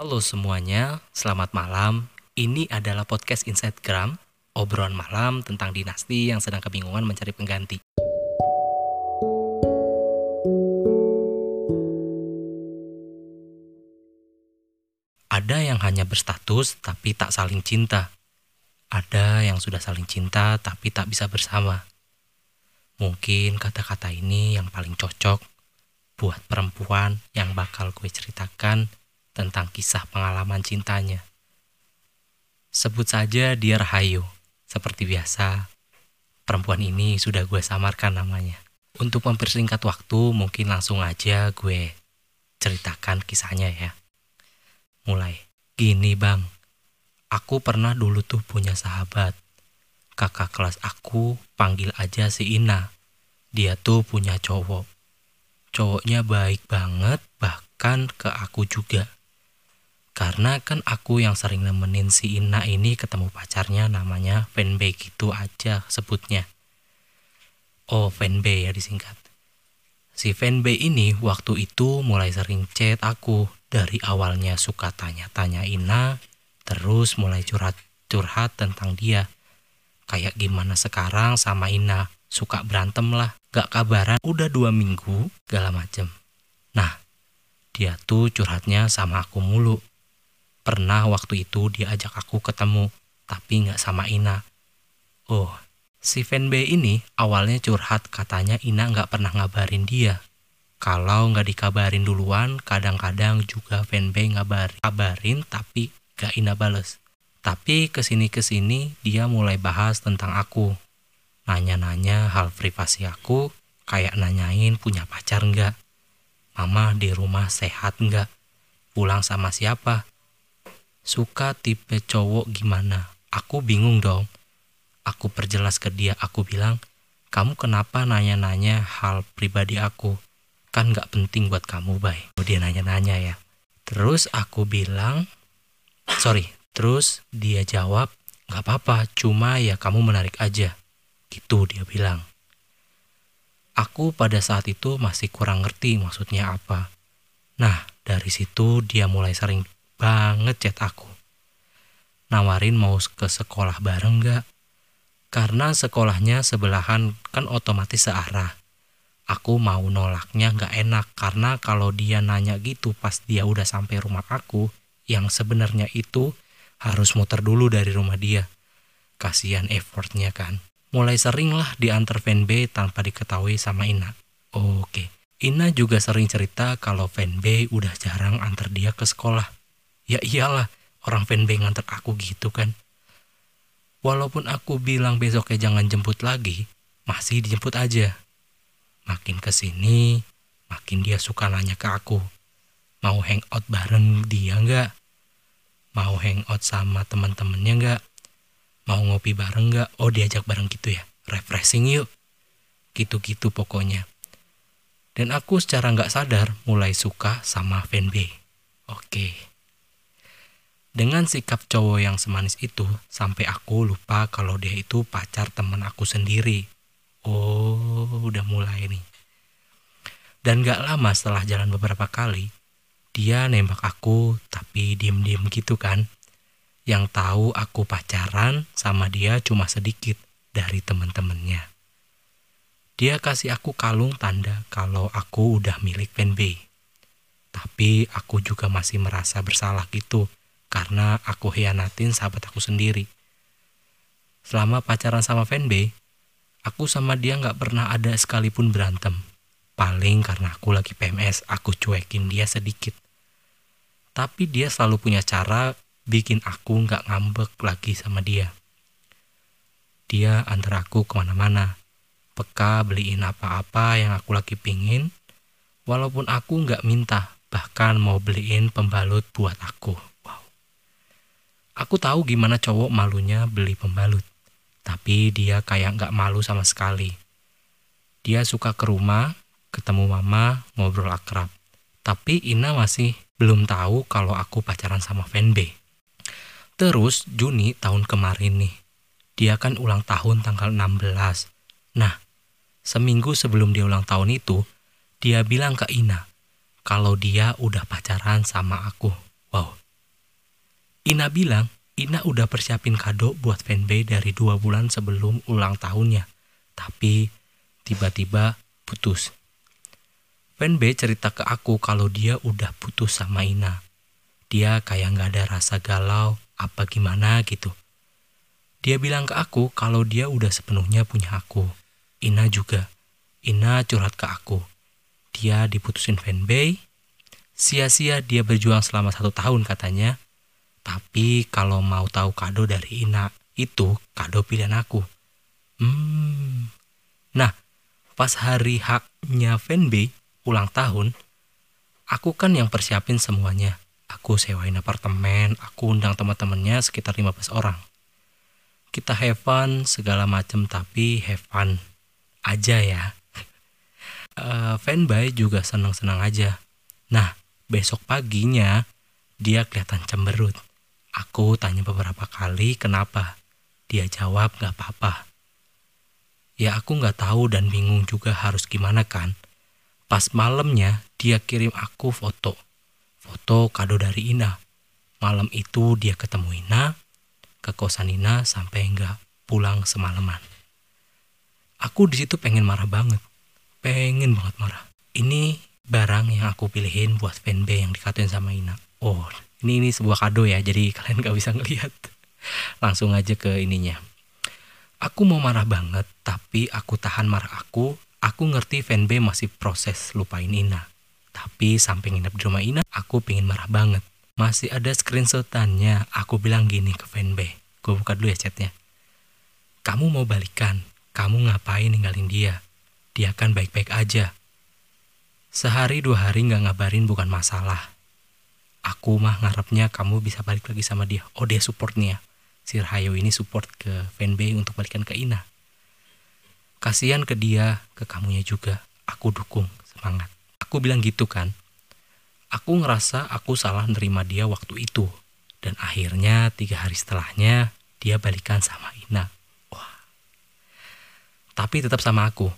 Halo semuanya, selamat malam. Ini adalah podcast Instagram, obrolan malam tentang dinasti yang sedang kebingungan mencari pengganti. Ada yang hanya berstatus tapi tak saling cinta. Ada yang sudah saling cinta tapi tak bisa bersama. Mungkin kata-kata ini yang paling cocok buat perempuan yang bakal gue ceritakan tentang kisah pengalaman cintanya. Sebut saja dia Rahayu. Seperti biasa, perempuan ini sudah gue samarkan namanya. Untuk mempersingkat waktu, mungkin langsung aja gue ceritakan kisahnya ya. Mulai. Gini bang, aku pernah dulu tuh punya sahabat. Kakak kelas aku panggil aja si Ina. Dia tuh punya cowok. Cowoknya baik banget, bahkan ke aku juga. Karena kan aku yang sering nemenin si Ina ini ketemu pacarnya namanya fanbay gitu aja sebutnya. Oh fanbay ya disingkat. Si fanbay ini waktu itu mulai sering chat aku dari awalnya suka tanya-tanya Ina, terus mulai curhat-curhat tentang dia. Kayak gimana sekarang sama Ina, suka berantem lah, gak kabaran, udah dua minggu, segala macem. Nah, dia tuh curhatnya sama aku mulu. Pernah waktu itu dia ajak aku ketemu, tapi nggak sama Ina. Oh, si fanbay ini awalnya curhat katanya Ina nggak pernah ngabarin dia. Kalau nggak dikabarin duluan, kadang-kadang juga fanbay ngabarin, kabarin tapi gak Ina bales. Tapi ke sini-kesini dia mulai bahas tentang aku. Nanya-nanya hal privasi aku, kayak nanyain punya pacar nggak, mama di rumah sehat nggak, pulang sama siapa, suka tipe cowok gimana? Aku bingung dong. Aku perjelas ke dia, aku bilang, kamu kenapa nanya-nanya hal pribadi aku? Kan gak penting buat kamu, Bay. Dia nanya-nanya ya. Terus aku bilang, sorry, terus dia jawab, gak apa-apa, cuma ya kamu menarik aja. Gitu dia bilang. Aku pada saat itu masih kurang ngerti maksudnya apa. Nah, dari situ dia mulai sering banget chat aku. Nawarin mau ke sekolah bareng gak? Karena sekolahnya sebelahan kan otomatis searah. Aku mau nolaknya gak enak karena kalau dia nanya gitu pas dia udah sampai rumah aku, yang sebenarnya itu harus muter dulu dari rumah dia. Kasihan effortnya kan. Mulai sering lah diantar fanbay tanpa diketahui sama Ina. Oke, Ina juga sering cerita kalau fanbay udah jarang antar dia ke sekolah Ya iyalah, orang fanbase nganter aku gitu kan. Walaupun aku bilang besoknya jangan jemput lagi, masih dijemput aja. Makin ke sini, makin dia suka nanya ke aku. Mau hangout bareng dia nggak? Mau hangout sama teman-temannya nggak? Mau ngopi bareng nggak? Oh diajak bareng gitu ya. Refreshing yuk. Gitu-gitu pokoknya. Dan aku secara nggak sadar mulai suka sama fanbase. Oke. Okay. Dengan sikap cowok yang semanis itu, sampai aku lupa kalau dia itu pacar temen aku sendiri. Oh, udah mulai nih. Dan gak lama setelah jalan beberapa kali, dia nembak aku tapi diem-diem gitu kan. Yang tahu aku pacaran sama dia cuma sedikit dari temen-temennya. Dia kasih aku kalung tanda kalau aku udah milik fanbase. Tapi aku juga masih merasa bersalah gitu karena aku hianatin sahabat aku sendiri. Selama pacaran sama fanbase, aku sama dia nggak pernah ada sekalipun berantem. Paling karena aku lagi PMS, aku cuekin dia sedikit. Tapi dia selalu punya cara bikin aku nggak ngambek lagi sama dia. Dia antar aku ke mana-mana, peka beliin apa-apa yang aku lagi pingin, walaupun aku nggak minta, bahkan mau beliin pembalut buat aku. Aku tahu gimana cowok malunya beli pembalut. Tapi dia kayak nggak malu sama sekali. Dia suka ke rumah, ketemu mama, ngobrol akrab. Tapi Ina masih belum tahu kalau aku pacaran sama fanbase. Terus Juni tahun kemarin nih, dia kan ulang tahun tanggal 16. Nah, seminggu sebelum dia ulang tahun itu, dia bilang ke Ina kalau dia udah pacaran sama aku. Wow, Ina bilang, Ina udah persiapin kado buat fanbase dari dua bulan sebelum ulang tahunnya. Tapi tiba-tiba putus. Fanbase cerita ke aku kalau dia udah putus sama Ina. Dia kayak nggak ada rasa galau apa gimana gitu. Dia bilang ke aku kalau dia udah sepenuhnya punya aku. Ina juga. Ina curhat ke aku. Dia diputusin fanbase. Sia-sia dia berjuang selama satu tahun katanya tapi kalau mau tahu kado dari Ina, itu kado pilihan aku. Hmm. Nah, pas hari haknya Fanbay ulang tahun, aku kan yang persiapin semuanya. Aku sewain apartemen, aku undang teman-temannya sekitar 15 orang. Kita have fun segala macem tapi have fun aja ya. Uh, fanboy juga senang-senang aja. Nah, besok paginya dia kelihatan cemberut. Aku tanya beberapa kali kenapa. Dia jawab gak apa-apa. Ya aku gak tahu dan bingung juga harus gimana kan. Pas malamnya dia kirim aku foto. Foto kado dari Ina. Malam itu dia ketemu Ina, ke kosan Ina sampai enggak pulang semalaman. Aku di situ pengen marah banget. Pengen banget marah. Ini barang yang aku pilihin buat fanbase yang dikatain sama Ina. Oh, ini ini sebuah kado ya jadi kalian gak bisa ngelihat. Langsung aja ke ininya. Aku mau marah banget tapi aku tahan marah aku. Aku ngerti fanbase masih proses lupain Ina. Tapi sampai nginep di rumah Ina aku pengen marah banget. Masih ada screenshotannya aku bilang gini ke fanbase gue buka dulu ya chatnya. Kamu mau balikan kamu ngapain ninggalin dia? Dia kan baik-baik aja. Sehari dua hari nggak ngabarin bukan masalah aku mah ngarepnya kamu bisa balik lagi sama dia. Oh dia support nih ya si Rahayu ini support ke fanbase untuk balikan ke Ina. Kasihan ke dia ke kamunya juga. Aku dukung semangat. Aku bilang gitu kan. Aku ngerasa aku salah nerima dia waktu itu. Dan akhirnya tiga hari setelahnya dia balikan sama Ina. Wah. Tapi tetap sama aku.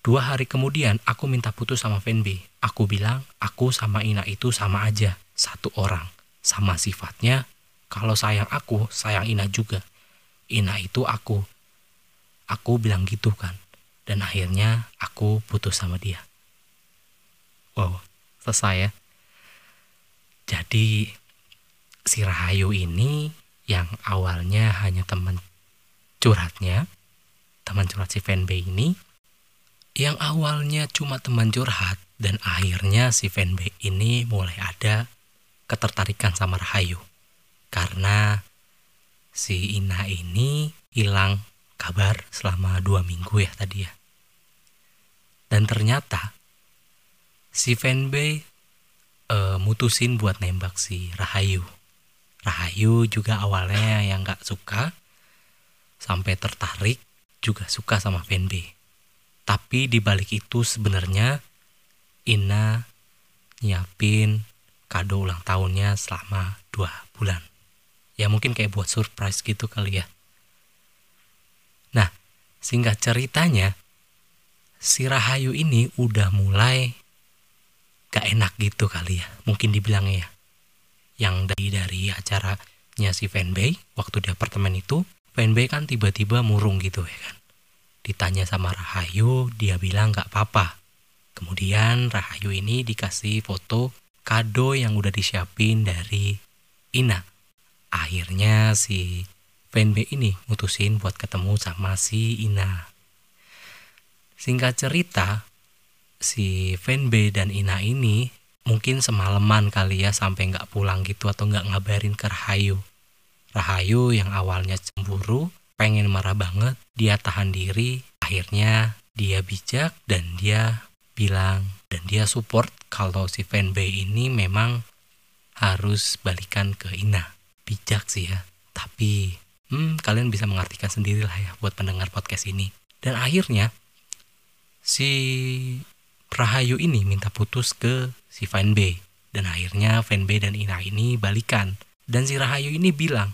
Dua hari kemudian aku minta putus sama Fanby. Aku bilang aku sama Ina itu sama aja satu orang. Sama sifatnya kalau sayang aku sayang Ina juga. Ina itu aku. Aku bilang gitu kan. Dan akhirnya aku putus sama dia. Wow selesai ya. Jadi si Rahayu ini yang awalnya hanya teman curhatnya teman curhat si fanbase ini yang awalnya cuma teman curhat dan akhirnya si fanbase ini mulai ada ketertarikan sama Rahayu karena si Ina ini hilang kabar selama dua minggu ya tadi ya. Dan ternyata si fanbase e, mutusin buat nembak si Rahayu. Rahayu juga awalnya yang gak suka sampai tertarik juga suka sama fanbase. Tapi dibalik itu sebenarnya Ina nyiapin kado ulang tahunnya selama dua bulan. Ya mungkin kayak buat surprise gitu kali ya. Nah, singkat ceritanya, si Rahayu ini udah mulai gak enak gitu kali ya. Mungkin dibilangnya ya. Yang dari dari acaranya si fanbase waktu di apartemen itu, fanbase kan tiba-tiba murung gitu ya kan. Ditanya sama Rahayu, dia bilang gak apa-apa. Kemudian Rahayu ini dikasih foto kado yang udah disiapin dari Ina. Akhirnya si fanbase ini mutusin buat ketemu sama si Ina. Singkat cerita, si fanbase dan Ina ini mungkin semalaman kali ya sampai nggak pulang gitu atau nggak ngabarin ke Rahayu. Rahayu yang awalnya cemburu, pengen marah banget, dia tahan diri, akhirnya dia bijak dan dia bilang dan dia support kalau si fanbase ini memang harus balikan ke Ina. Bijak sih ya. Tapi hmm, kalian bisa mengartikan sendiri lah ya buat pendengar podcast ini. Dan akhirnya si Rahayu ini minta putus ke si fanbase. Dan akhirnya fanbase dan Ina ini balikan. Dan si Rahayu ini bilang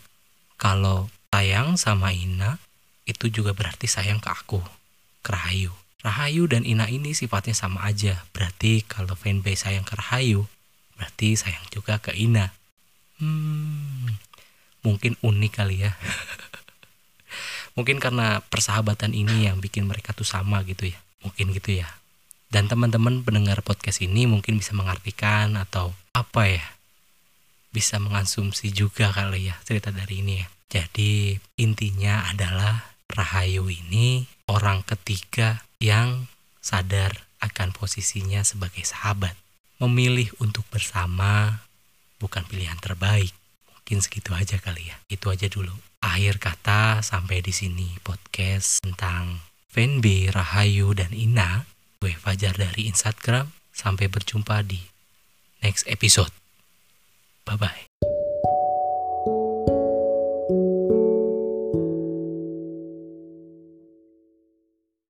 kalau sayang sama Ina itu juga berarti sayang ke aku, ke Rahayu. Rahayu dan Ina ini sifatnya sama aja. Berarti kalau fanbase sayang ke Rahayu, berarti sayang juga ke Ina. Hmm, mungkin unik kali ya. Mungkin karena persahabatan ini yang bikin mereka tuh sama gitu ya. Mungkin gitu ya. Dan teman-teman pendengar podcast ini mungkin bisa mengartikan atau apa ya? Bisa mengasumsi juga kali ya cerita dari ini ya. Jadi intinya adalah Rahayu ini orang ketiga yang sadar akan posisinya sebagai sahabat memilih untuk bersama bukan pilihan terbaik mungkin segitu aja kali ya itu aja dulu akhir kata sampai di sini podcast tentang Fanby, Rahayu, dan Ina. Gue Fajar dari Instagram. Sampai berjumpa di next episode. Bye-bye.